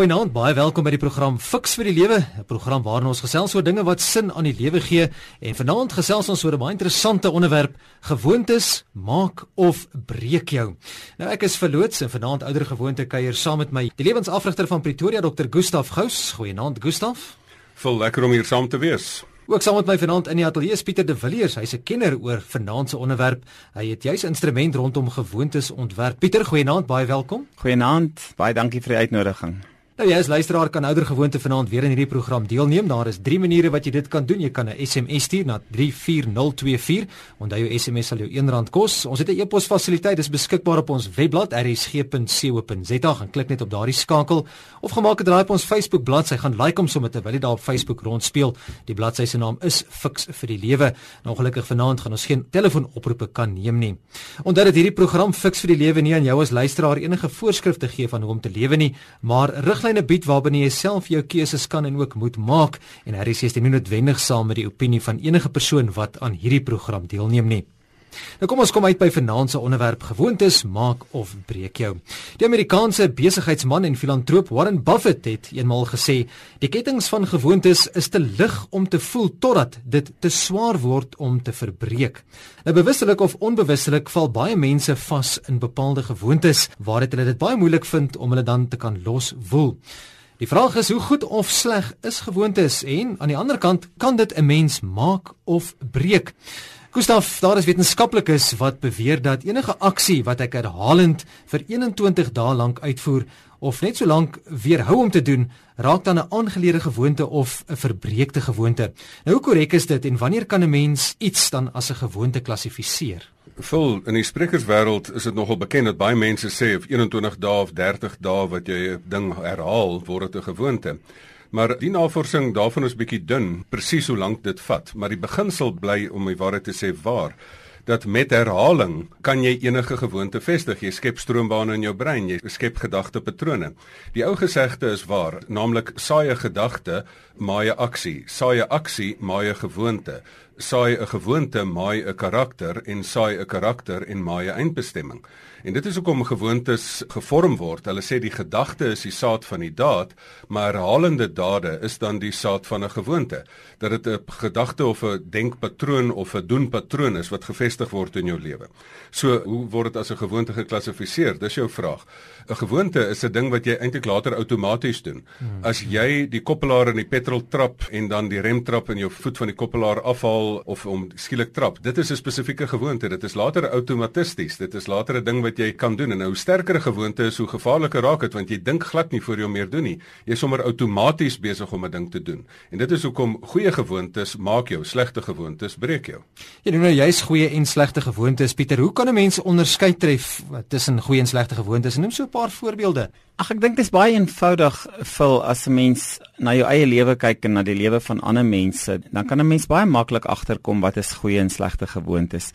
Goeienaand, baie welkom by die program Fix vir die Lewe, 'n program waarin ons gesels oor dinge wat sin aan die lewe gee. En vanaand gesels ons oor 'n baie interessante onderwerp: gewoontes maak of breek jou. Nou ek is verloots en vanaand ouer gewoonte kuier saam met my, die lewensafrigter van Pretoria, Dr. Gustaf Gous. Goeienaand, Gustaf. Vol lekker om hier saam te wees. Ook saam met my vanaand in die ateljee is Pieter de Villiers. Hy's 'n kenner oor vanaand se onderwerp. Hy het juis instrument rondom gewoontes ontwerp. Pieter, goeienaand, baie welkom. Goeienaand, baie dankie vir die uitnodiging. Nou jy as luisteraar kan ouer gewoonte vanaand weer in hierdie program deelneem. Daar is 3 maniere wat jy dit kan doen. Jy kan 'n SMS stuur na 34024. Onthou jou SMS sal jou R1 kos. Ons het 'n e-pos fasiliteit dis beskikbaar op ons webblad rsg.co.za. Gaan klik net op daardie skakel of gemaak 'n draai op ons Facebook bladsy. Gaan like hom sommer terwyl jy daar op Facebook rondspeel. Die bladsy se naam is Fix vir die Lewe. Nou ongelukkig vanaand gaan ons geen telefoonoproepe kan neem nie. Onthou dat hierdie program Fix vir die Lewe nie aan jou as luisteraar enige voorskrifte gee van hoe om te lewe nie, maar rig riglyne bied waarbinne jy self jou keuses kan en ook moet maak en hierdie sê jy nie noodwendig saam met die opinie van enige persoon wat aan hierdie program deelneem nie. Nou kom ons kom uit by vanaand se onderwerp gewoontes maak of breek jou. Die Amerikaanse besigheidsman en filantroop Warren Buffett het eenmaal gesê, die kettinge van gewoontes is te lig om te voel totdat dit te swaar word om te verbreek. Nou bewustelik of onbewustelik val baie mense vas in bepaalde gewoontes waar dit hulle dit baie moeilik vind om hulle dan te kan loswoel. Die vraag is hoe goed of sleg is gewoontes en aan die ander kant kan dit 'n mens maak of breek? Gustaf, daar is wetenskaplikes wat beweer dat enige aksie wat ek herhalend vir 21 dae lank uitvoer of net so lank weerhou om te doen, raak dan 'n aangeleerde gewoonte of 'n verbreekte gewoonte. Nou hoe korrek is dit en wanneer kan 'n mens iets dan as 'n gewoonte klassifiseer? Vol in die sprekerswêreld is dit nogal bekend dat baie mense sê of 21 dae of 30 dae wat jy 'n ding herhaal, word dit 'n gewoonte. Maar die navorsing daarvan is bietjie dun, presies hoe lank dit vat, maar die beginsel bly om my waarheid te sê waar dat met herhaling kan jy enige gewoonte vestig. Jy skep stroombane in jou brein, jy skep gedagtepatrone. Die ou gesegde is waar, naamlik saai 'n gedagte, maai 'n aksie. Saai 'n aksie, maai 'n gewoonte. Saai 'n gewoonte, maai 'n karakter en saai 'n karakter en maai 'n eindbestemming. En dit is hoekom gewoontes gevorm word. Hulle sê die gedagte is die saad van die daad, maar herhalende dade is dan die saad van 'n gewoonte. Dat dit 'n gedagte of 'n denkpatroon of 'n doenpatroon is wat gevestig word in jou lewe. So, hoe word dit as 'n gewoonte geklassifiseer? Dis jou vraag. 'n Gewoonte is 'n ding wat jy eintlik later outomaties doen. Hmm. As jy die koppelaar in die petrol trap en dan die rem trap en jou voet van die koppelaar afhaal of om skielik trap, dit is 'n spesifieke gewoonte. Dit is later outomaties. Dit is later 'n ding wat jy kan doen en hoe sterker 'n gewoonte is, hoe gevaarliker raak dit want jy dink glad nie voor jy meer doen nie. Jy is sommer outomaties besig om 'n ding te doen. En dit is hoekom goeie gewoontes maak jou, slegte gewoontes breek jou. Jy doen nou juist goeie en slegte gewoontes, Pieter. Hoe kan 'n mens onderskei tref tussen goeie en slegte gewoontes? Neem so 'n paar voorbeelde. Ag ek dink dit is baie eenvoudig vir as 'n mens na jou eie lewe kyk en na die lewe van ander mense, dan kan 'n mens baie maklik agterkom wat is goeie en slegte gewoontes.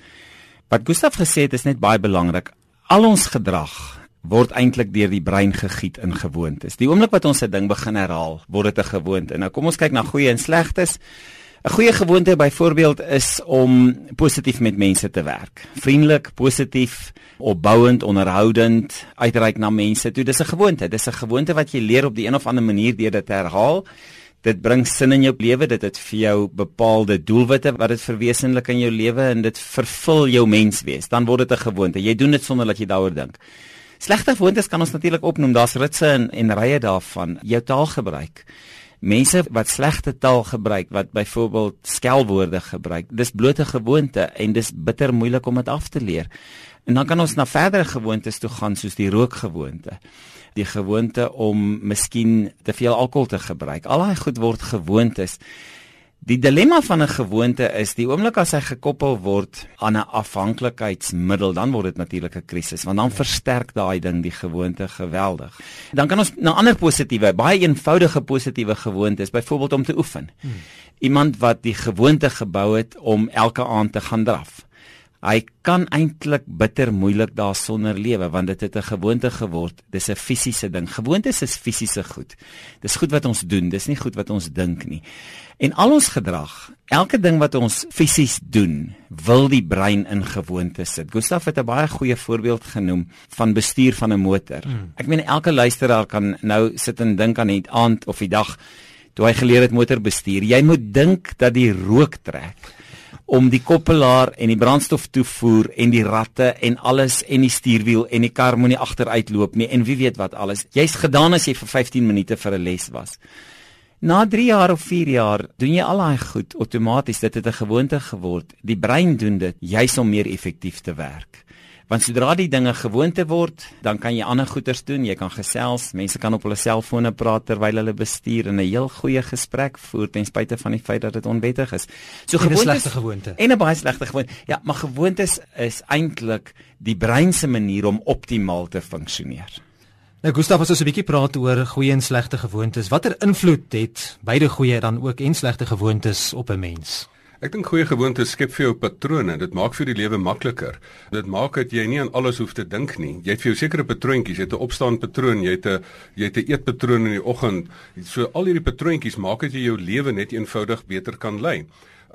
Wat Gustaf gesê het is net baie belangrik al ons gedrag word eintlik deur die brein gegiet in gewoontes. Die oomblik wat ons 'n ding begin herhaal, word dit 'n gewoonte. Nou kom ons kyk na goeie en slegtes. 'n Goeie gewoonte byvoorbeeld is om positief met mense te werk. Vriendelik, positief, opbouend, onderhoudend, uitreik na mense. Toe dis 'n gewoonte. Dis 'n gewoonte wat jy leer op die een of ander manier deur dit te herhaal. Dit bring sin in jou lewe, dit het vir jou bepaalde doelwitte wat dit verwesenlik in jou lewe en dit vervul jou menswees. Dan word dit 'n gewoonte. Jy doen dit sonder dat jy daaroor dink. Slegte gewoontes kan ons natuurlik opnoem. Daar's ritse en, en rye daarvan. Jou taalgebruik. Mense wat slegte taal gebruik, wat byvoorbeeld skelwoorde gebruik, dis blote gewoonte en dis bitter moeilik om dit af te leer. En dan kan ons na verdere gewoontes toe gaan soos die rookgewoonte die gewoonte om miskien te veel alkohol te gebruik. Al daai goed word gewoontes. Die dilemma van 'n gewoonte is die oomblik as hy gekoppel word aan 'n afhanklikheidsmiddel, dan word dit natuurlik 'n krisis, want dan ja. versterk daai ding die gewoonte geweldig. Dan kan ons na ander positiewe, baie eenvoudige positiewe gewoontes, byvoorbeeld om te oefen. Hmm. Iemand wat die gewoonte gebou het om elke aand te gaan draf Hy kan eintlik bitter moeilik daarsonder lewe want dit het 'n gewoonte geword. Dis 'n fisiese ding. Gewoontes is fisiese goed. Dis goed wat ons doen, dis nie goed wat ons dink nie. En al ons gedrag, elke ding wat ons fisies doen, wil die brein in gewoontes sit. Gustaf het 'n baie goeie voorbeeld genoem van bestuur van 'n motor. Hmm. Ek meen elke luisteraar kan nou sit en dink aan die aand of die dag toe hy geleer het motor bestuur. Jy moet dink dat die rook trek om die koppelaar en die brandstof toevoer en die ratte en alles en die stuurwiel en die kar moenie agteruitloop nie en wie weet wat alles. Jy's gedaan as jy vir 15 minute vir 'n les was. Na 3 jaar of 4 jaar doen jy al daai goed outomaties. Dit het 'n gewoonte geword. Die brein doen dit juis om meer effektief te werk. Want sodra die dinge gewoonte word, dan kan jy ander goeders doen, jy kan gesels, mense kan op hulle selfone praat terwyl hulle bestuur en 'n heel goeie gesprek voer ten spyte van die feit dat dit onwettig is. So gewoontes gewoonte. En 'n baie slegte gewoonte. Ja, maar gewoontes is eintlik die brein se manier om optimaal te funksioneer. Nou Gustaf, as ons 'n bietjie praat oor goeie en slegte gewoontes, watter invloed het beide goeie dan ook en slegte gewoontes op 'n mens? Ek dink goeie gewoontes skep vir jou patrone. Dit maak vir die lewe makliker. Dit maak dat jy nie aan alles hoef te dink nie. Jy het vir jou sekere patroontjies, jy het 'n opstaan patroon, jy het 'n jy het 'n eetpatroon in die oggend. So al hierdie patroontjies maak dat jy jou lewe net eenvoudig beter kan lei.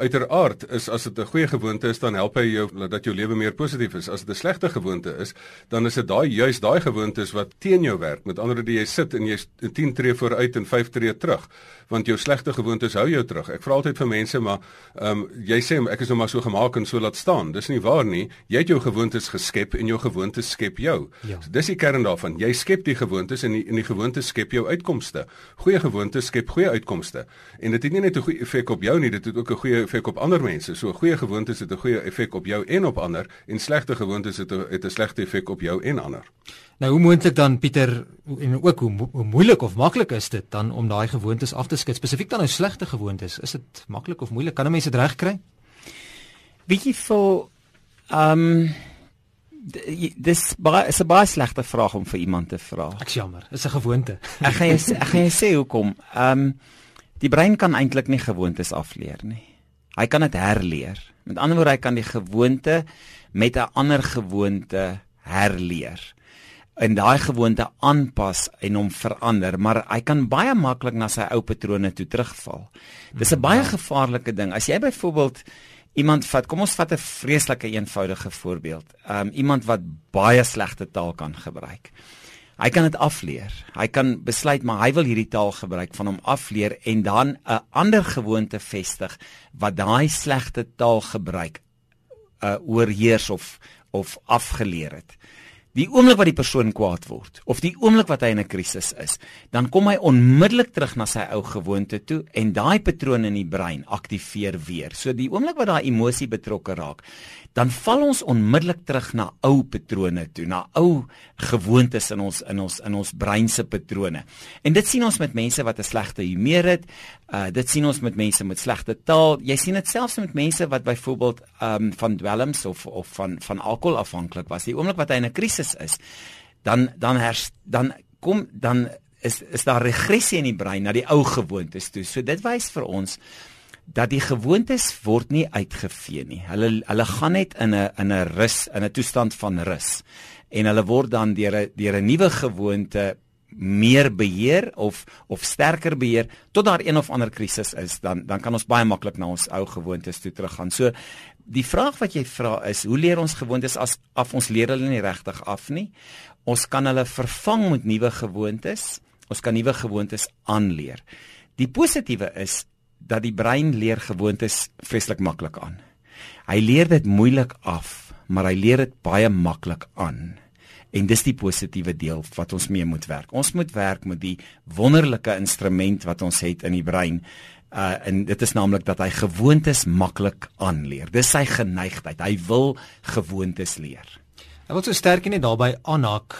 Uiteraard is as dit 'n goeie gewoonte is, dan help hy jou dat jou lewe meer positief is. As dit 'n slegte gewoonte is, dan is dit daai juis daai gewoontes wat teen jou werk. Met ander woorde, jy sit en jy's 10 tree vooruit en 5 tree terug, want jou slegte gewoontes hou jou terug. Ek vra altyd vir mense, maar ehm um, jy sê ek is nou maar so gemaak en so laat staan. Dis nie waar nie. Jy het jou gewoontes geskep en jou gewoontes skep jou. Ja. So dis die kern daarvan. Jy skep die gewoontes en die en die gewoontes skep jou uitkomste. Goeie gewoontes skep goeie uitkomste. En dit het nie net 'n goeie effek op jou nie, dit het ook 'n goeie effek op ander mense. So goeie gewoontes het 'n goeie effek op jou en op ander en slegte gewoontes het 'n het 'n slegte effek op jou en ander. Nou hoe moontlik dan Pieter en ook hoe, hoe moeilik of maklik is dit dan om daai gewoontes af te skud spesifiek dan nou slegte gewoontes? Is dit maklik of moeilik? Kan mense dit regkry? Weet jy vir ehm um, dis baie is 'n baie slegte vraag om vir iemand te vra. Ek jammer, is 'n gewoonte. ek gaan jy ek gaan jy sê hoekom? Ehm um, die brein kan eintlik nie gewoontes afleer nie. Hy kan dit herleer. Met ander woorde, hy kan die gewoonte met 'n ander gewoonte herleer en daai gewoonte aanpas en hom verander, maar hy kan baie maklik na sy ou patrone toe terugval. Dis 'n baie gevaarlike ding. As jy byvoorbeeld iemand vat, kom ons vat 'n vreeslike eenvoudige voorbeeld. Um iemand wat baie slegte taal kan gebruik. Hy kan dit afleer. Hy kan besluit maar hy wil hierdie taal gebruik van hom afleer en dan 'n ander gewoonte vestig wat daai slegte taal gebruik uh oorheers of of afgeleer het. Die oomblik wat die persoon kwaad word of die oomblik wat hy in 'n krisis is, dan kom hy onmiddellik terug na sy ou gewoonte toe en daai patroon in die brein aktiveer weer. So die oomblik wat daai emosie betrokke raak, dan val ons onmiddellik terug na ou patrone toe, na ou gewoontes in ons in ons in ons brein se patrone. En dit sien ons met mense wat 'n slegte humeur het. Uh dit sien ons met mense met slegte taal. Jy sien dit selfs met mense wat byvoorbeeld um van dwelms of of van van alkohol afhanklik was. Die oomblik wat hy in 'n krisis is, dan dan hers, dan kom dan is is daar regressie in die brein na die ou gewoontes toe. So dit wys vir ons dat die gewoontes word nie uitgevee nie. Hulle hulle gaan net in 'n in 'n rus, in 'n toestand van rus. En hulle word dan deur 'n deur 'n nuwe gewoonte meer beheer of of sterker beheer tot daar een of ander krisis is, dan dan kan ons baie maklik na ons ou gewoontes toe teruggaan. So die vraag wat jy vra is, hoe leer ons gewoontes as af ons leer hulle nie regtig af nie? Ons kan hulle vervang met nuwe gewoontes. Ons kan nuwe gewoontes aanleer. Die positiewe is dat die brein leer gewoontes vreeslik maklik aan. Hy leer dit moeilik af, maar hy leer dit baie maklik aan. En dis die positiewe deel wat ons mee moet werk. Ons moet werk met die wonderlike instrument wat ons het in die brein. Uh en dit is naamlik dat hy gewoontes maklik aanleer. Dis sy geneigtheid. Hy wil gewoontes leer. Ek wil so sterk net daarbey aanhaak.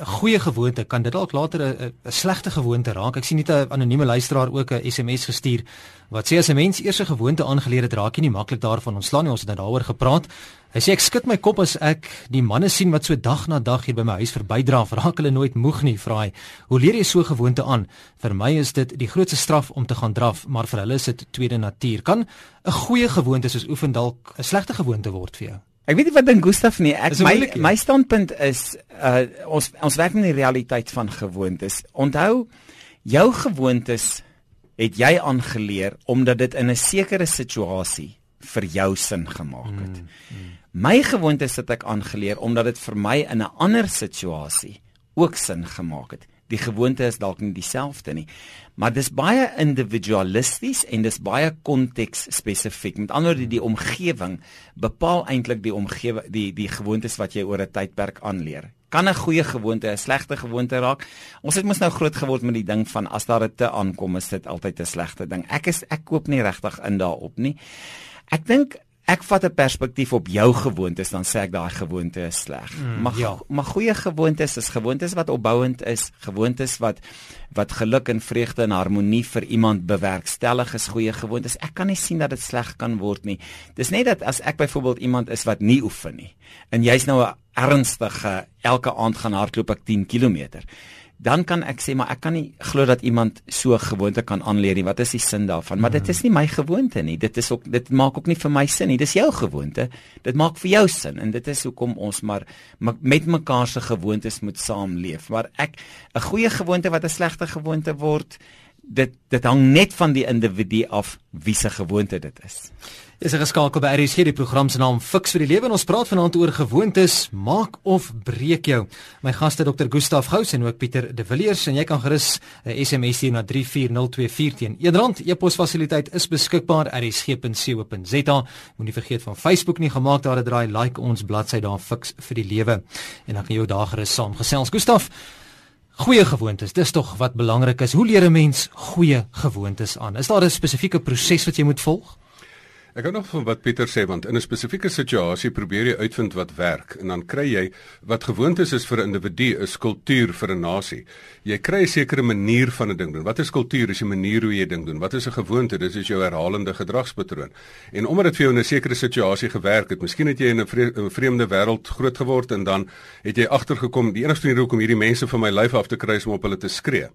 'n Goeie gewoonte kan dit dalk later 'n 'n slegte gewoonte raak. Ek sien net 'n anonieme luisteraar ook 'n SMS gestuur wat sê as 'n mens eers 'n gewoonte aangeleer het, raak jy nie maklik daarvan ontslaan nie. Ons het nou daaroor gepraat. Hy sê ek skud my kop as ek die manne sien wat so dag na dag hier by my huis verbydra, raak hulle nooit moeg nie, vra hy. Hoe leer jy so gewoonte aan? Vir my is dit die grootste straf om te gaan draf, maar vir hulle is dit tweede natuur. Kan 'n goeie gewoonte soos oefen dalk 'n slegte gewoonte word vir jou? Ek weet nie wat dink Gustaf nie. Ek my my standpunt is uh ons ons werk in die realiteit van gewoontes. Onthou jou gewoontes het jy aangeleer omdat dit in 'n sekere situasie vir jou sin gemaak het. Mm, mm. My gewoontes het ek aangeleer omdat dit vir my in 'n ander situasie ook sin gemaak het. Die gewoonte is dalk nie dieselfde nie, maar dis baie individualisties en dis baie konteks spesifiek. Met ander woorde, die omgewing bepaal eintlik die omgewing die die gewoontes wat jy oor 'n tydperk aanleer. Kan 'n goeie gewoonte 'n slegte gewoonte raak? Ons het mos nou groot geword met die ding van as daar 'n te aankom, is dit altyd 'n slegte ding. Ek is ek koop nie regtig in daarop nie. Ek dink ek vat 'n perspektief op jou gewoontes dan sê ek daai gewoonte is sleg. Mm, maar ja. maar goeie gewoontes is gewoontes wat opbouend is, gewoontes wat wat geluk en vreugde en harmonie vir iemand bewerkstellig is goeie gewoontes. Ek kan nie sien dat dit sleg kan word nie. Dis net dat as ek byvoorbeeld iemand is wat nie oefen nie en jy's nou 'n ernstige elke aand gaan hardloop ek 10 km dan kan ek sê maar ek kan nie glo dat iemand so gewoonte kan aanleer nie. Wat is die sin daarvan? Maar dit is nie my gewoonte nie. Dit is ook dit maak ook nie vir my sin nie. Dis jou gewoonte. Dit maak vir jou sin en dit is hoekom ons maar met mekaar se gewoontes moet saamleef. Maar ek 'n goeie gewoonte wat 'n slegte gewoonte word, dit dit hang net van die individu af wie se gewoonte dit is. Is 'n geskakel by RSG die program se naam Fix vir die lewe en ons praat vanaand oor gewoontes maak of breek jou. My gaste Dr. Gustaf Gous en ook Pieter De Villiers en jy kan gerus 'n SMS stuur na 34024 teen R1. E-pos fasiliteit is beskikbaar rsg.co.za. Moenie vergeet van Facebook nie gemaak daar 'n draai like ons bladsy daar Fix vir die lewe en dan kan jy daar gerus saam gesels. Gustaf Goeie gewoontes, dis tog wat belangrik is. Hoe leer 'n mens goeie gewoontes aan? Is daar 'n spesifieke proses wat jy moet volg? Ek hou nog van wat Pieter sê want in 'n spesifieke situasie probeer jy uitvind wat werk en dan kry jy wat gewoontes is vir 'n individu, 'n kultuur vir 'n nasie. Jy kry 'n sekere manier van 'n ding doen. Wat is kultuur? Is 'n manier hoe jy ding doen. Wat is 'n gewoonte? Dit is jou herhalende gedragspatroon. En omdat dit vir jou in 'n sekere situasie gewerk het, miskien het jy in 'n vre vreemde wêreld groot geword en dan het jy agtergekom die enigste manier hoe om hierdie mense van my lyf af te kry is om op hulle te skree.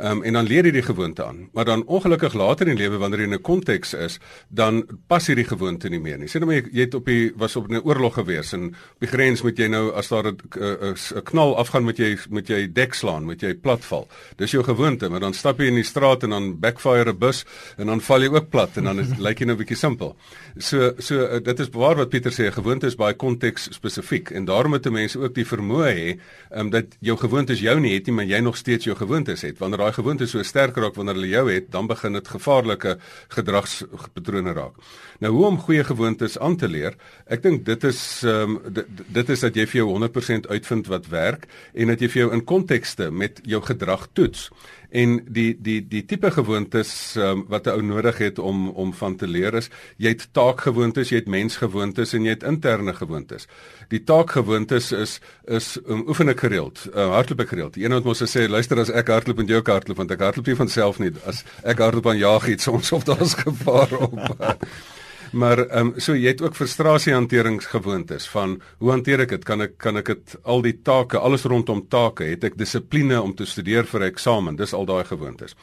Um, en dan leer jy die gewoonte aan. Maar dan ongelukkig later in die lewe wanneer jy in 'n konteks is, dan pas hierdie gewoonte nie meer nie. Sê nou maar jy, jy het op die was op 'n oorlog gewees en op die grens moet jy nou as daar 'n 'n knal afgaan met jy moet jy dek slaan, moet jy platval. Dis jou gewoonte, maar dan stap jy in die straat en dan backfire 'n bus en dan val jy ook plat en dan is lyk jy nou 'n bietjie simpel. So so uh, dit is waar wat Pieter sê, gewoonte is baie konteks spesifiek en daarom moet mense ook die vermoë hê um, dat jou gewoontes jou nie het nie, maar jy nog steeds jou gewoontes het. Wanneer daai gewoontes so sterk raak wanneer hulle jou het, dan begin dit gevaarlike gedragspatrone raak. Nou hoe om goeie gewoontes aan te leer? Ek dink dit is ehm um, dit, dit is dat jy vir jou 100% uitvind wat werk en dat jy vir jou in kontekste met jou gedrag toets en die die die tipe gewoontes um, wat 'n ou nodig het om om van te leer is jy het taakgewoontes, jy het mensgewoontes en jy het interne gewoontes. Die taakgewoontes is is um, oefen ek gereeld, uh, hardloop ek gereeld. Een wat mos sê luister as ek hardloop en jy ook hardloop want ek hardloop nie van self nie. As ek hardloop aan jag iets ons of daar's gevaar op. Maar ehm um, so jy het ook frustrasiehanteringsgewoontes van hoe hanteer ek dit? Kan ek kan ek dit al die take, alles rondom take, het ek dissipline om te studeer vir 'n eksamen? Dis al daai gewoontes.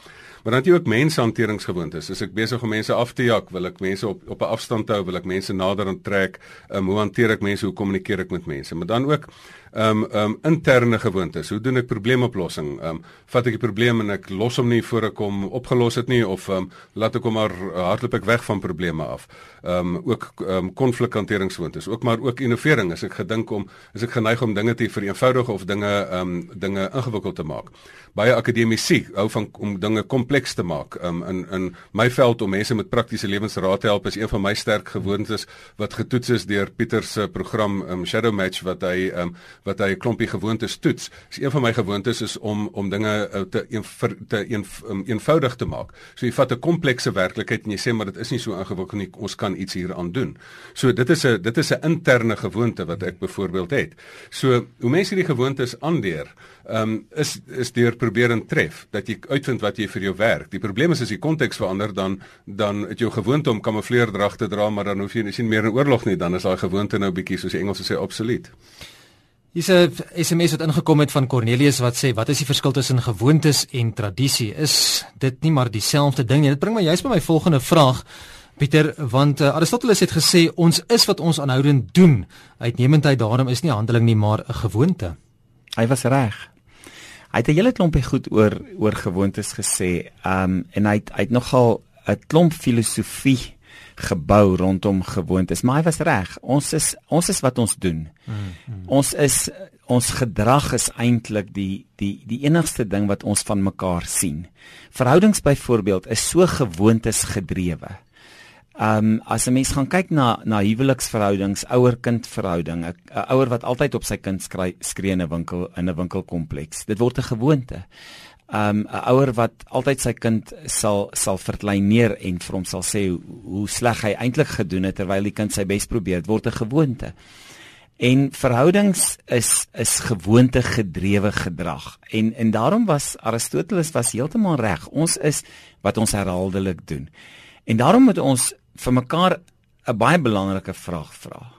Maar dan het jy ook menshanteringsgewoontes. As ek besig om mense af te jak, wil ek mense op op 'n afstand hou, wil ek mense nader aan trek. Ehm um, hoe hanteer ek mense? Hoe kommunikeer ek met mense? Maar dan ook ehm um, ehm um, interne gewoontes. Hoe doen ek probleemoplossing? Ehm um, vat ek die probleem en ek los hom nie voor ek hom opgelos het nie of ehm um, laat ek hom maar uh, hardloop ek weg van probleme af. Ehm um, ook ehm um, konflikhanteringsgewoontes. Ook maar ook innovering. As ek gedink om, as ek geneig om dinge te vereenvoudig of dinge ehm um, dinge ingewikkeld te maak. Baie akademici hou van om dinge kompleks te maak. Um, in in my veld om mense met praktiese lewensraad te help is een van my sterk gewoontes wat getoets is deur Pieter se program um, Shadow Match wat hy um, wat hy 'n klompie gewoontes toets. Is een van my gewoontes is om om dinge uh, te een, te een, um, eenvoudig te maak. So jy vat 'n komplekse werklikheid en jy sê maar dit is nie so ingewikkeld nie. Ons kan iets hieraan doen. So dit is 'n dit is 'n interne gewoonte wat ek byvoorbeeld het. So hoe mense hierdie gewoontes aanleer, um, is is deur probeer en tref dat jy uitvind wat jy vir jou werk. Die probleem is as die konteks verander dan dan het jou gewoonte om kamoufleerdrag te dra, maar dan hoef jy nie sien meer in oorlog nie, dan is daai gewoonte nou bietjie soos die Engelse sê obsolet. Dis 'n SMS wat ingekom het van Cornelius wat sê wat is die verskil tussen gewoontes en tradisie? Is dit nie maar dieselfde ding nie? Dit bring my juist by my volgende vraag Pieter, want uh, Aristoteles het gesê ons is wat ons aanhoudend doen. Uitnemendheid daarom is nie handeling nie, maar 'n gewoonte. Hy was reg. Hy het 'n hele klompie goed oor oor gewoontes gesê. Um en hy het, hy het nogal 'n klomp filosofie gebou rondom gewoontes, maar hy was reg. Ons is ons is wat ons doen. Mm -hmm. Ons is ons gedrag is eintlik die die die enigste ding wat ons van mekaar sien. Verhoudings byvoorbeeld is so gewoontes gedrewe. Um as 'n mens gaan kyk na na huweliksverhoudings, ouer-kind verhouding, 'n ouer wat altyd op sy kind skree in 'n winkel in 'n winkelkompleks. Dit word 'n gewoonte. Um 'n ouer wat altyd sy kind sal sal verkleineer en vir hom sal sê hoe, hoe sleg hy eintlik gedoen het terwyl die kind sy bes probeer, dit word 'n gewoonte. En verhoudings is is gewoonte gedrewe gedrag. En en daarom was Aristoteles was heeltemal reg. Ons is wat ons herhaaldelik doen. En daarom moet ons vir mekaar 'n baie belangrike vraag vra.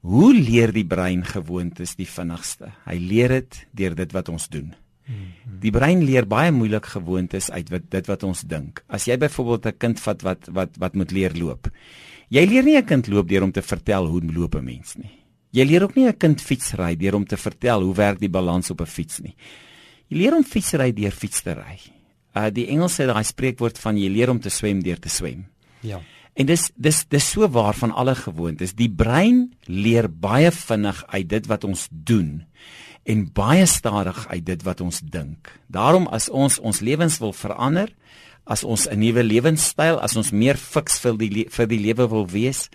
Hoe leer die brein gewoontes die vinnigste? Hy leer dit deur dit wat ons doen. Die brein leer baie moeilik gewoontes uit wat dit wat ons dink. As jy byvoorbeeld 'n kind vat wat wat wat moet leer loop. Jy leer nie 'n kind loop deur om te vertel hoe loop 'n mens nie. Jy leer ook nie 'n kind fietsry deur om te vertel hoe werk die balans op 'n fiets nie. Jy leer hom fietsry deur fiets te ry. Uh die Engelse het daai spreekwoord van jy leer om te swem deur te swem. Ja. En dis dis dis so waar van alle gewoontes. Die brein leer baie vinnig uit dit wat ons doen en baie stadig uit dit wat ons dink. Daarom as ons ons lewens wil verander, as ons 'n nuwe lewenstyl, as ons meer fiks vir die vir die lewe wil wees,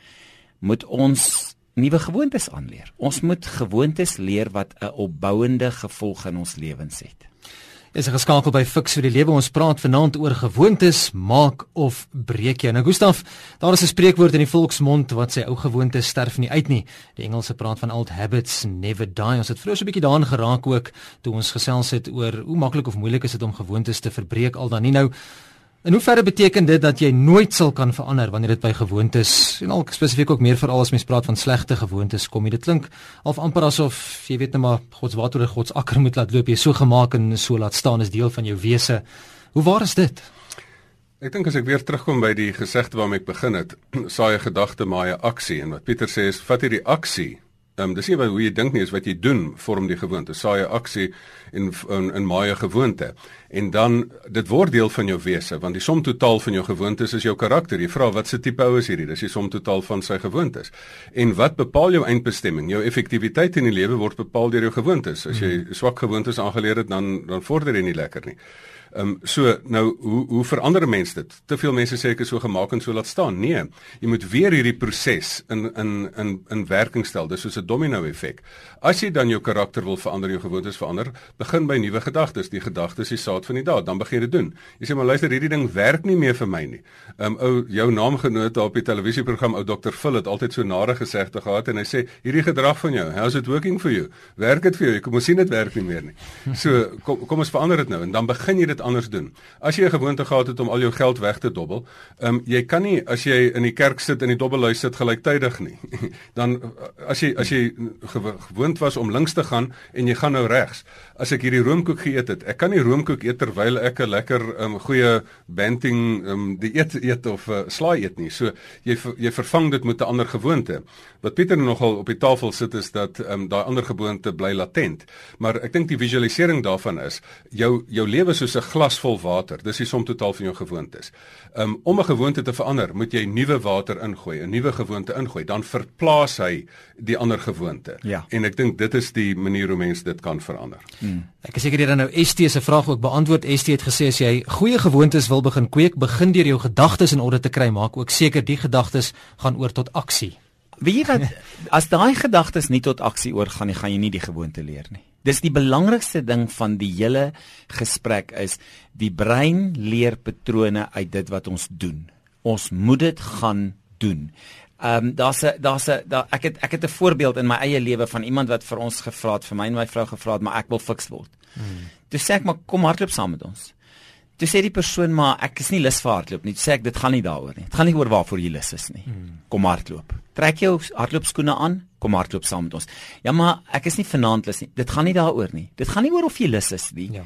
moet ons nuwe gewoontes aanleer. Ons moet gewoontes leer wat 'n opbouende gevolg in ons lewens het. Is geskakel by Fix vir die lewe. Ons praat vanaand oor gewoontes, maak of breek jy. Nou Gustaf, daar is 'n spreekwoord in die volksmond wat sê ou gewoontes sterf nie uit nie. Die Engelse praat van old habits never die. Ons het vroeër so 'n bietjie daaraan geraak ook toe ons gesels het oor hoe maklik of moeilik is dit om gewoontes te verbreek al dan nie nou En hoe verder beteken dit dat jy nooit sal kan verander wanneer dit by gewoontes en al spesifiek ook meer veral as mens praat van slegte gewoontes kom. Dit klink of amper asof jy weet net maar God se water oor God se akker moet laat loop. Jy so gemaak en so laat staan is deel van jou wese. Hoe waar is dit? Ek dink as ek weer terugkom by die gesegde waarmee ek begin het, saai 'n gedagte maar 'n aksie en wat Pieter sê is vat hierdie aksie Ehm um, dis nie hoe jy dink nie, is wat jy doen vorm die gewoonte. Saai 'n aksie en in in maai 'n gewoonte. En dan dit word deel van jou wese, want die som totaal van jou gewoontes is jou karakter. Jy vra wat se tipe ou is hierdie? Dis die som totaal van sy gewoontes. En wat bepaal jou eindbestemming? Jou effektiwiteit in die lewe word bepaal deur jou gewoontes. As jy hmm. swak gewoontes aangeleer het, dan dan vorder jy nie lekker nie. Ehm um, so nou hoe hoe verander mense dit? Te veel mense sê ek is so gemaak en so laat staan. Nee, jy moet weer hierdie proses in in in in werking stel. Dis soos 'n domino effek. As jy dan jou karakter wil verander, jou gewoontes verander, begin by nuwe gedagtes. Die gedagtes is die saad van die daad. Dan begin jy dit doen. Jy sê maar luister, hierdie ding werk nie meer vir my nie. Ehm um, ou jou naamgenoot op die televisieprogram ou Dr. Phil het altyd so nare gesegde gehad en hy sê hierdie gedrag van jou, how's it working for you? Werk dit vir jou? Kom ons sien dit werk nie meer nie. So kom kom ons verander dit nou en dan begin jy dit anders doen. As jy 'n gewoonte gehad het om al jou geld weg te dobbel, ehm um, jy kan nie as jy in die kerk sit en die dobbelhuis sit gelyktydig nie. Dan as jy as jy gewoond was om links te gaan en jy gaan nou regs. As ek hierdie roomkoek geëet het, ek kan nie roomkoek eet terwyl ek 'n lekker um, goeie banting um, dieet eet of uh, slaai eet nie. So jy jy vervang dit met 'n ander gewoonte. Wat Pieter nogal op die tafel sit is dat um, daai ander gewoonte bly latent. Maar ek dink die visualisering daarvan is jou jou lewe soos 'n glas vol water. Dis die som totaal van jou gewoontes. Um, om 'n gewoonte te verander, moet jy nuwe water ingooi, 'n nuwe gewoonte ingooi, dan verplaas hy die ander gewoonte. Ja. En ek dink dit is die manier hoe mense dit kan verander. Hmm. Ek is seker jy dan nou ST se vraag ook beantwoord. ST het gesê as jy goeie gewoontes wil begin kweek, begin deur jou gedagtes in orde te kry, maak ook seker die gedagtes gaan oor tot aksie. Wie jy wat as daai gedagtes nie tot aksie oorgaan nie, gaan jy nie die gewoonte leer nie. Dis die belangrikste ding van die hele gesprek is die brein leer patrone uit dit wat ons doen. Ons moet dit gaan doen. Ehm um, daar's 'n daar's 'n daar, ek het ek het 'n voorbeeld in my eie lewe van iemand wat vir ons gevra het, vir my en my vrou gevra het, maar ek wil fiks word. Hmm. Toe sê ek maar kom hardloop saam met ons. Toe sê die persoon maar ek is nie lus vir hardloop nie. Toe sê ek dit gaan nie daaroor nie. Dit gaan nie oor waarvoor jy lus is nie. Hmm. Kom hardloop. Trek jou hardloopskoene aan, kom hardloop saam met ons. Ja, maar ek is nie vanaand lus nie. Dit gaan nie daaroor nie. Dit gaan nie oor of jy lus is nie. Ja.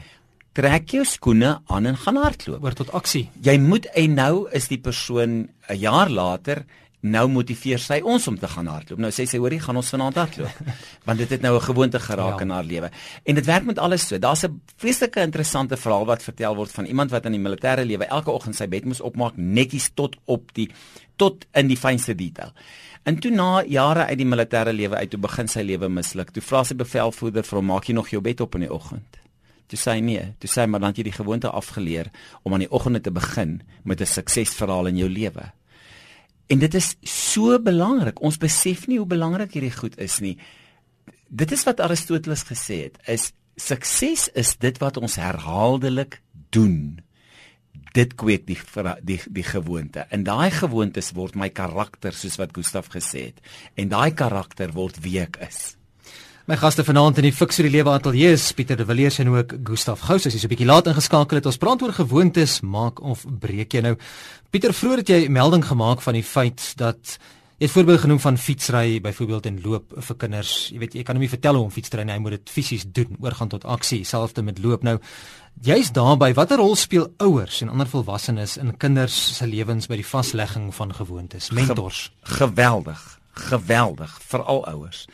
trek jou skoene aan en gaan hardloop. Oor tot aksie. Jy moet en nou is die persoon 'n jaar later nou motiveer sy ons om te gaan hardloop. Nou sê sy hoorie, gaan ons vanaand hardloop. Want dit het nou 'n gewoonte geraak ja. in haar lewe. En dit werk met alles so. Daar's 'n vreeslike interessante verhaal wat vertel word van iemand wat in die militêre lewe elke oggend sy bed moes opmaak netjies tot op die tot in die fynste detail. En toe na jare uit die militêre lewe uit toe begin sy lewe misluk. Toe vra sy bevelvoerder vir hom, "Maak jy nog jou bed op in die oggend?" Toe sê hy nee. Toe sê hy, "Maar dan het jy die gewoonte afgeleer om aan die oggende te begin met 'n suksesverhaal in jou lewe." En dit is so belangrik. Ons besef nie hoe belangrik hierdie goed is nie. Dit is wat Aristoteles gesê het, is sukses is dit wat ons herhaaldelik doen. Dit kweek die die die gewoonte. En daai gewoontes word my karakter soos wat Gustaf gesê het. En daai karakter word wie ek is. My gaste vanaand in die Fix vir die Lewe Ateljee is Pieter de Villiers en ook Gustaf Gous. As jy so 'n bietjie laat ingeskakel het, ons praat oor gewoontes, maak of breek jy nou. Pieter, vroeër het jy melding gemaak van die feit dat jy het voorbeeld genoem van fietsry byvoorbeeld en loop vir kinders. Jy weet, jy kan hom nie vertel hoe om fiets te ry nie, hy moet dit fisies doen, oorgaan tot aksie, selfs met loop nou. Jy's daarbey, watter rol speel ouers en ander volwassenes in kinders se lewens by die vaslegging van gewoontes? Mentors. Ge geweldig, geweldig, veral ouers.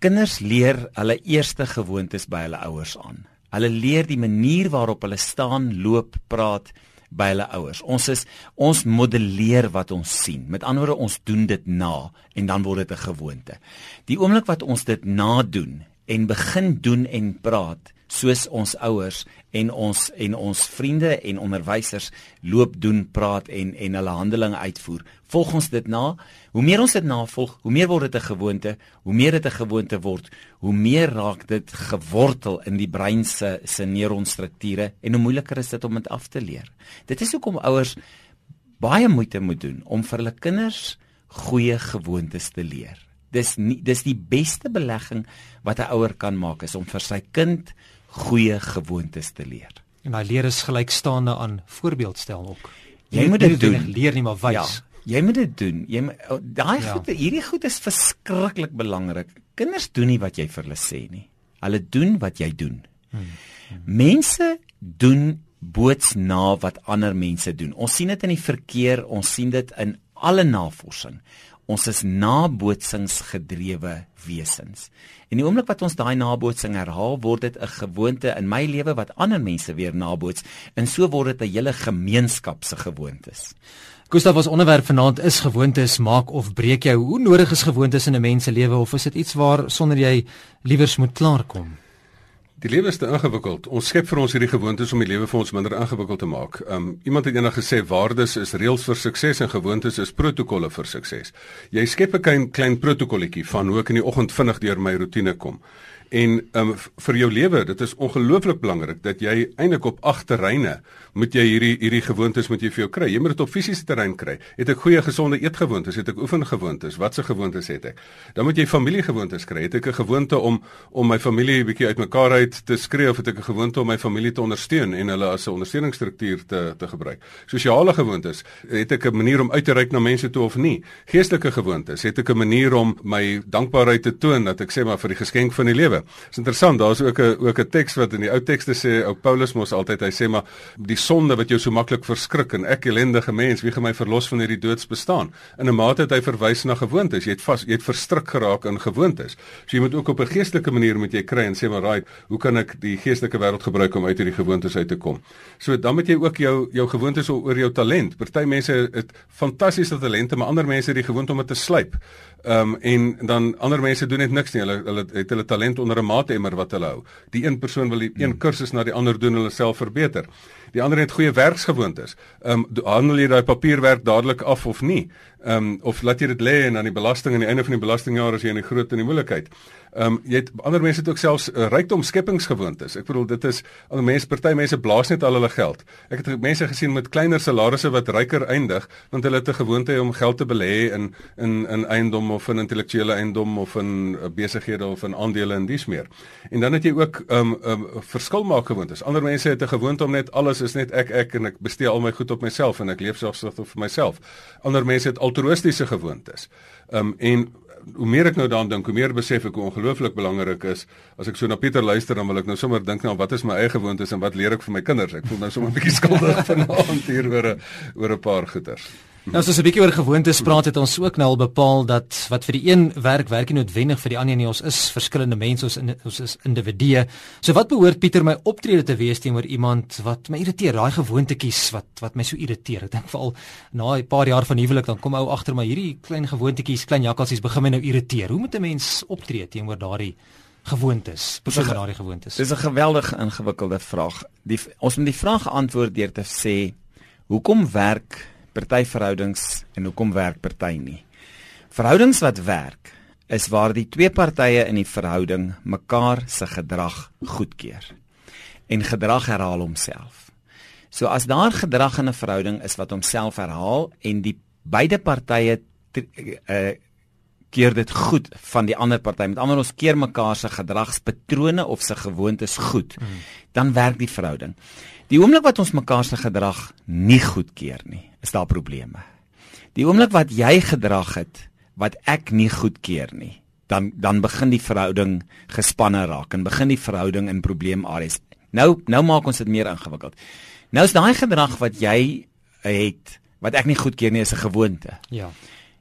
Kinders leer hulle eerste gewoontes by hulle ouers aan. Hulle leer die manier waarop hulle staan, loop, praat by hulle ouers. Ons is ons modelleer wat ons sien. Met ander woorde, ons doen dit na en dan word dit 'n gewoonte. Die oomblik wat ons dit nadoen en begin doen en praat, soos ons ouers en ons en ons vriende en onderwysers loop doen praat en en hulle handelinge uitvoer volg ons dit na hoe meer ons dit navolg hoe meer word dit 'n gewoonte hoe meer dit 'n gewoonte word hoe meer raak dit gewortel in die brein se se neuronstrukture en hoe moeiliker is dit om dit af te leer dit is hoekom ouers baie moeite moet doen om vir hulle kinders goeie gewoontes te leer dis nie dis die beste belegging wat 'n ouer kan maak is om vir sy kind goeie gewoontes te leer. En daai leer is gelykstaande aan voorbeeldstel ook. Jy, jy moet dit doen, leer nie maar wys. Ja, jy moet dit doen. Jy oh, daai ja. goed, hierdie goed is verskriklik belangrik. Kinders doen nie wat jy vir hulle sê nie. Hulle doen wat jy doen. Hmm. Hmm. Mense doen boots na wat ander mense doen. Ons sien dit in die verkeer, ons sien dit in alle navorsing. Ons is nabootsingsgedrewe wesens. En die oomblik wat ons daai nabootsing herhaal, word dit 'n gewoonte in my lewe wat ander mense weer naboots en so word dit 'n hele gemeenskap se gewoontes. Gustav, ons onderwerp vanaand is gewoontes maak of breek jou. Hoe nodig is gewoontes in 'n mens se lewe of is dit iets waar sonder jy liewers moet klaarkom? Die lewe is te ingewikkeld. Ons skep vir ons hierdie gewoontes om die lewe vir ons minder ingewikkeld te maak. Um iemand het eendag gesê waardes is reëls vir sukses en gewoontes is protokolle vir sukses. Jy skep 'n klein klein protokolletjie van hoe ek in die oggend vinnig deur my rotine kom. En um vir jou lewe, dit is ongelooflik belangrik dat jy eintlik op agterreine moet jy hierdie hierdie gewoontes moet jy vir jou kry. Jy moet dit op fisiese terrein kry. Het ek goeie gesonde eetgewoontes? Het ek oefengewoontes? Watse gewoontes het ek? Dan moet jy familiegewoontes kry. Het ek 'n gewoonte om om my familie 'n bietjie uitmekaar uit te skree of het ek 'n gewoonte om my familie te ondersteun en hulle as 'n ondersteuningsstruktuur te te gebruik? Sosiale gewoontes, het ek 'n manier om uit te reik na mense toe of nie? Geestelike gewoontes, het ek 'n manier om my dankbaarheid te toon dat ek sê maar vir die geskenk van die lewe? Dit is interessant, daar's ook 'n ook 'n teks wat in die Ou Tekste sê, ou Paulus mos altyd, hy sê maar die sonde wat jou so maklik verskrik en ek ellendige mens, wie gaan my verlos van hierdie doods bestaan? In 'n mate het hy verwys na gewoontes. Jy het vas, jy het verstrik geraak in gewoontes. So jy moet ook op 'n geestelike manier met jy kry en sê maar, "Right, hoe kan ek die geestelike wêreld gebruik om uit hierdie gewoontes uit te kom?" So dan moet jy ook jou jou gewoontes oor jou talent. Party mense het fantastiese talente, maar ander mense het die gewoonte om dit te slyp. Ehm um, en dan ander mense doen net niks nie. Hulle hulle het hulle talent onder 'n maatemmer wat hulle hou. Die een persoon wil die een hmm. kursus na die ander doen hulle self verbeter. Die ander het goeie werksgewoontes. Ehm um, handel jy daai papierwerk dadelik af of nie? Ehm um, of laat jy dit lê en aan die belasting aan die einde van die belastingjaar as jy in 'n groot in die moeilikheid. Ehm um, jy het ander mense het ook selfs uh, rykdom skepingsgewoontes. Ek bedoel dit is ander mense party mense blaas net al hulle geld. Ek het mense gesien met kleiner salarisse wat ryker eindig want hulle het 'n gewoonte om geld te belê in in in eiendom of in intellektuele eiendom of in uh, besighede of in aandele en dies meer. En dan het jy ook ehm um, um, verskil maak gewoontes. Ander mense het 'n gewoonte om net alles is net ek ek en ek bestee al my goed op myself en ek leef selfsugtig vir myself. Ander mense het altruïstiese gewoontes. Ehm um, en hoe meer ek nou daaraan dink, hoe meer besef ek hoe ongelooflik belangrik is as ek so na Pieter luister dan wil ek nou sommer dink nou wat is my eie gewoontes en wat leer ek vir my kinders? Ek voel nou sommer 'n bietjie skuldig vanaand hier oor 'n oor 'n paar goeters. Nou as ons 'n bietjie oor gewoontes praat het ons ook nou al bepaal dat wat vir die een werk werk nie noodwendig vir die ander nie. Ons is verskillende mense, ons in, ons is individue. So wat behoort Pieter my optrede te wees teenoor iemand wat my irriteer, daai gewoontetjies wat wat my so irriteer. Ek dink veral na 'n paar jaar van huwelik dan kom ou agter my hierdie klein gewoontetjies, klein jakkalsies begin my nou irriteer. Hoe moet 'n mens optree teenoor daardie gewoontes? Presies daardie gewoontes. Dis 'n geweldig ingewikkelde vraag. Die ons moet die vraag antwoord deur te sê hoekom werk party verhoudings en hoekom werk party nie. Verhoudings wat werk is waar die twee partye in die verhouding mekaar se gedrag goedkeur. En gedrag herhaal homself. So as daar gedrag in 'n verhouding is wat homself herhaal en die beide partye uh keer dit goed van die ander party. Met ander ons keer mekaar se gedragspatrone of se gewoontes goed, hmm. dan werk die verhouding. Die oomblik wat ons mekaar se gedrag nie goedkeur nie, is daar probleme. Die oomblik wat jy gedrag het wat ek nie goedkeur nie, dan dan begin die verhouding gespanne raak en begin die verhouding in probleemareas. Nou nou maak ons dit meer ingewikkeld. Nou is daai gedrag wat jy het wat ek nie goedkeur nie is 'n gewoonte. Ja.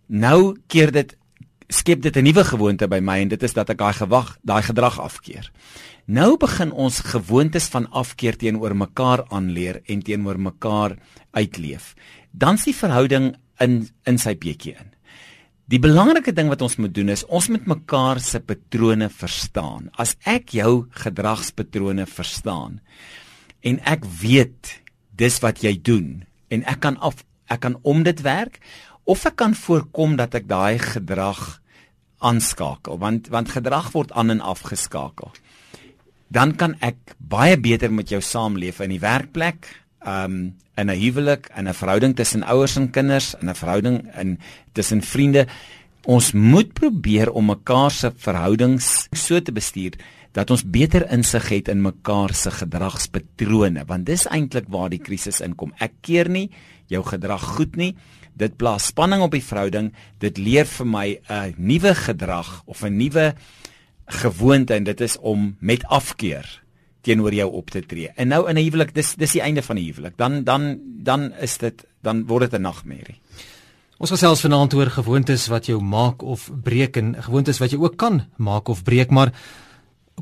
Nou keer dit skep dit 'n nuwe gewoonte by my en dit is dat ek daai gewag, daai gedrag afkeer. Nou begin ons gewoontes van afkeer teenoor mekaar aanleer en teenoor mekaar uitleef dan die verhouding in in sy bietjie in. Die belangrike ding wat ons moet doen is ons moet mekaar se patrone verstaan. As ek jou gedragspatrone verstaan en ek weet dis wat jy doen en ek kan af ek kan om dit werk of ek kan voorkom dat ek daai gedrag aanskakel want want gedrag word aan en af geskakel. Dan kan ek baie beter met jou saamleef in die werkplek, um in 'n huwelik, in 'n verhouding tussen ouers en kinders, in 'n verhouding in tussen vriende. Ons moet probeer om mekaar se verhoudings so te bestuur dat ons beter insig het in mekaar se gedragspatrone, want dis eintlik waar die krisis inkom. Ek keer nie jou gedrag goed nie. Dit plaas spanning op die verhouding. Dit leer vir my 'n nuwe gedrag of 'n nuwe gewoonte en dit is om met afkeer teenoor jou op te tree. En nou in 'n huwelik, dis dis die einde van die huwelik. Dan dan dan is dit dan word dit 'n nagmerrie. Ons gesels vanaand oor gewoontes wat jou maak of breek en gewoontes wat jy ook kan maak of breek, maar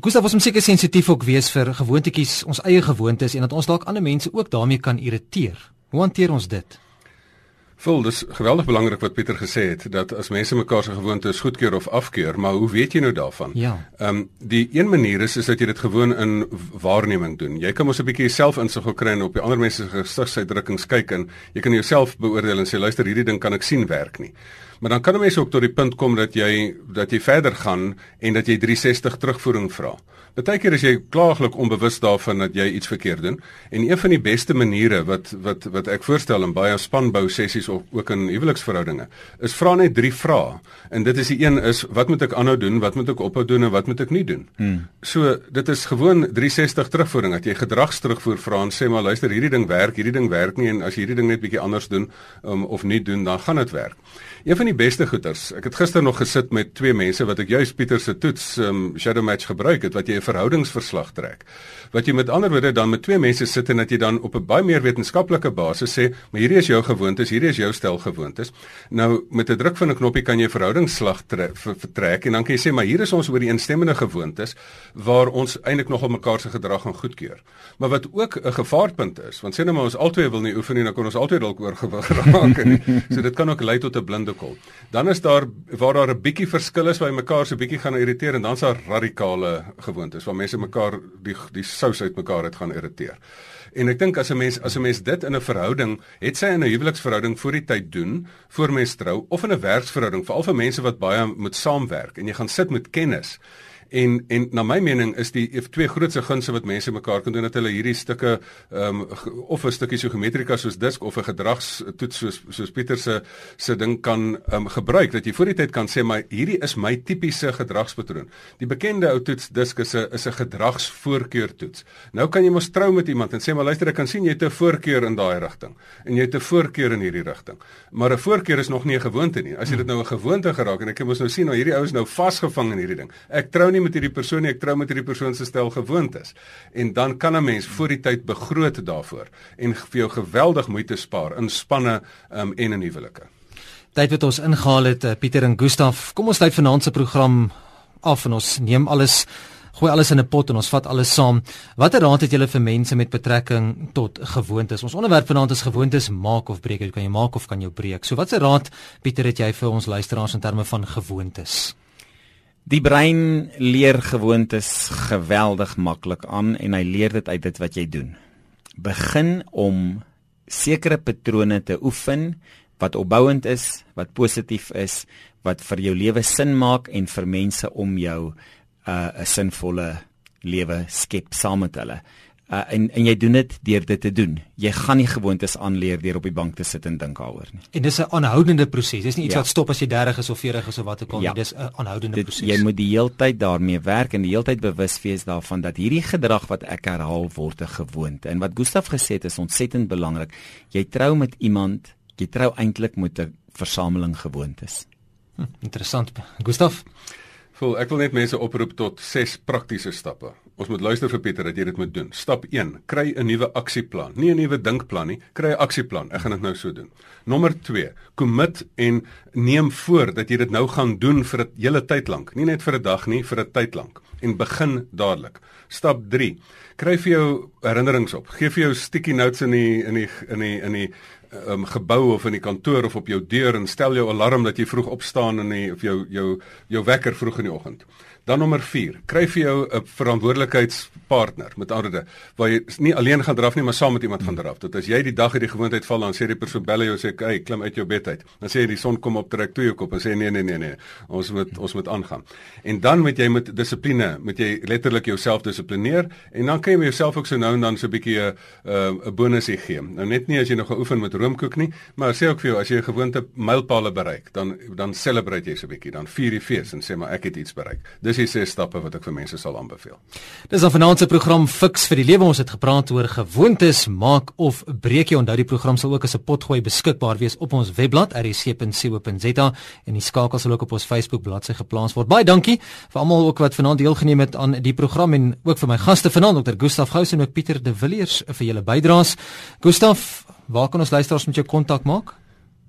Gustav was seker sensitief ook wees vir gewoontetjies, ons eie gewoontes en dat ons dalk ander mense ook daarmee kan irriteer. Hoe hanteer ons dit? Vol, dis geweldig belangrik wat Pieter gesê het dat as mense mekaar se gewoontes goedkeur of afkeur, maar hoe weet jy nou daarvan? Ja. Ehm um, die een manier is is dat jy dit gewoon in waarneming doen. Jy kan mos 'n bietjie jouself insig kry en op die ander mense se gesigsuitdrukkings kyk en jy kan jouself beoordeel en sê luister, hierdie ding kan ek sien werk nie. Maar dan kan 'n mens ook tot die punt kom dat jy dat jy verder gaan en dat jy 360 terugvoering vra. Partykeer is jy klaaglik onbewus daarvan dat jy iets verkeerd doen en een van die beste maniere wat wat wat ek voorstel in baie spanbou sessies of ook in huweliksverhoudinge is vra net drie vrae. En dit is die een is wat moet ek aanhou doen, wat moet ek ophou doen en wat moet ek nie doen. Hmm. So dit is gewoon 360 terugvoering dat jy gedragsterugvoer vra en sê maar luister hierdie ding werk, hierdie ding werk nie en as jy hierdie ding net bietjie anders doen um, of nie doen dan gaan dit werk. Een van die beste goeters. Ek het gister nog gesit met twee mense wat ek juis Pieter se toets um, shadow match gebruik het wat jy 'n verhoudingsverslag trek. Wat jy met ander woorde dan met twee mense sit en dat jy dan op 'n baie meer wetenskaplike basis sê, maar hierdie is jou gewoontes, hierdie is jou styl gewoontes. Nou met 'n druk van 'n knoppie kan jy verhoudingsslag vertrek en dan kan jy sê, maar hier is ons oor die instemmende gewoontes waar ons eintlik nogal mekaar se gedrag gaan goedkeur. Maar wat ook 'n gevaarpunt is, want sê nou maar ons albei wil nie oefen nie, dan kan ons albei dalk oorgewig raak en so dit kan ook lei tot 'n blinde kol. Dan is daar waar daar 'n bietjie verskil is waar jy mekaar so bietjie gaan irriteer en dan's daar radikale gewoontes waar mense mekaar die die sous uit mekaar het gaan irriteer. En ek dink as 'n mens as 'n mens dit in 'n verhouding, het sy in 'n huweliksverhouding voor die tyd doen, voor mens trou of in 'n werksverhouding, veral vir mense wat baie moet saamwerk en jy gaan sit met kennis En en na my mening is die twee grootste gunste wat mense mekaar kan doen dat hulle hierdie stukke ehm um, of 'n stukkie geometrika soos disk of 'n gedragstoets soos soos Pieter se se ding kan ehm um, gebruik dat jy voor die tyd kan sê maar hierdie is my tipiese gedragspatroon. Die bekende ou toets disk is 'n is 'n gedragsvoorkeur toets. Nou kan jy mos trou met iemand en sê maar luister ek kan sien jy het 'n voorkeur in daai rigting en jy het 'n voorkeur in hierdie rigting. Maar 'n voorkeur is nog nie 'n gewoonte nie. As jy dit nou 'n gewoonte geraak en ek moet nou sien nou hierdie ou is nou vasgevang in hierdie ding. Ek trou nie met hierdie persoon nie, ek trou met hierdie persoon se stel gewoontes. En dan kan 'n mens voor die tyd begroot daarvoor en vir jou geweldig moeite spaar in spanne um, en in huwelike. Tyd wat ons ingehaal het uh, Pieter en Gustaf. Kom ons sluit vanaand se program af en ons neem alles gooi alles in 'n pot en ons vat alles saam. Watter raad het julle vir mense met betrekking tot gewoontes? Ons onderwerp vanaand is gewoontes maak of breek. Kan jy maak of kan jy breek? So watse raad Pieter het jy vir ons luisteraars in terme van gewoontes? Die brein leer gewoontes geweldig maklik aan en hy leer dit uit dit wat jy doen. Begin om sekere patrone te oefen wat opbouend is, wat positief is, wat vir jou lewe sin maak en vir mense om jou 'n uh, 'n sinvolle lewe skep saam met hulle. Uh, en en jy doen dit deur dit te doen. Jy gaan nie gewoontes aanleer deur op die bank te sit en dink daaroor nie. En dis 'n aanhoudende proses. Dis nie iets ja. wat stop as jy 30 is of 40 is of wat ook al ja. nie. Dis 'n aanhoudende proses. Jy moet die heeltyd daarmee werk en die heeltyd bewus wees daarvan dat hierdie gedrag wat ek herhaal word 'n gewoonte. En wat Gustaf gesê het is ontsettend belangrik. Jy trou met iemand, jy trou eintlik met 'n versameling gewoontes. Hm, interessant. Gustaf Voel, ek wil net mense oproep tot ses praktiese stappe. Ons moet luister vir Pieter dat jy dit moet doen. Stap 1: kry 'n nuwe aksieplan. Nie 'n nuwe dinkplan nie, kry 'n aksieplan. Ek gaan dit nou so doen. Nommer 2: commit en neem voor dat jy dit nou gaan doen vir 'n hele tyd lank. Nie net vir 'n dag nie, vir 'n tyd lank. En begin dadelik. Stap 3: kry vir jou herinnerings op. Geef vir jou sticky notes in die in die in die in die um, gebou of in die kantoor of op jou deur en stel jou alarm dat jy vroeg opstaan en of jou jou jou wekker vroeg in die oggend. Dan nommer 4, kry vir jou 'n verantwoordelikheidspartner met ander waar jy nie alleen gaan draf nie, maar saam met iemand gaan draf. Dat as jy die dag uit die gewoonheid val, dan sê die persoon bel jou sê, "Hey, klim uit jou bed uit." Dan sê jy die son kom op, trek toe jou kop en sê, "Nee, nee, nee, nee. Ons moet ons moet aangaan." En dan moet jy met dissipline, moet jy letterlik jouself dissiplineer en dan kan jy jouself ook so nou en dan so 'n bietjie 'n 'n bonusie gee. Nou net nie as jy nog geoefen met roomkoek nie, maar sê ook vir jou as jy 'n gewoonte mylpaale bereik, dan dan celebrate jy so 'n bietjie, dan vier jy fees en sê maar ek het iets bereik. Dis die ses stappe wat ek vir mense sal aanbeveel. Dis dan vanaand se program Fix vir die lewe. Ons het gepraat oor gewoontes maak of breek jy. Onthou die program sal ook as 'n potgooi beskikbaar wees op ons webblad rsc.co.za en die skakel sal ook op ons Facebook bladsy geplaas word. Baie dankie vir almal ook wat vanaand deelgeneem het aan die program en ook vir my gaste vanaand Dr. Gustaf Gous en ook Pieter De Villiers vir julle bydraes. Gustaf, waar kan ons luisteraars met jou kontak maak?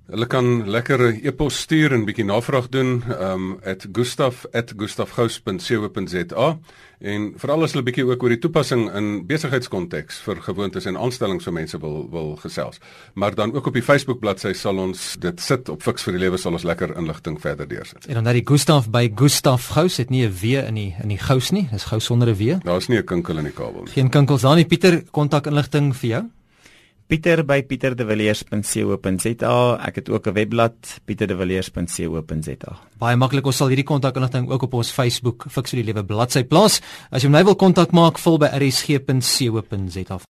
Hulle kan lekker e-pos stuur en bietjie navraag doen um @gustaf@gustafgous.co.za en veral as hulle bietjie ook oor die toepassing in besigheidskonteks vir gewoontes en aanstellings vir mense wil wil gesels. Maar dan ook op die Facebook bladsy sal ons dit sit op Fix vir die lewe sal ons lekker inligting verder deursit. En dan dat die Gustaf by Gustaf Gous het nie 'n W in die in die Gous nie, dis Gous sonder 'n W. Daar's nie 'n kinkel in die kabel nie. Geen kinkels daar nie. Pieter, kontak inligting vir jou. Pieter by pieterdeviliers.co.za. Ek het ook 'n webblad pieterdeviliers.co.za. Baie maklik, ons sal hierdie kontakinligting ook op ons Facebook Fix vir die Lewe bladsy plaas. As jy my wil kontak maak, vul by rsg.co.za.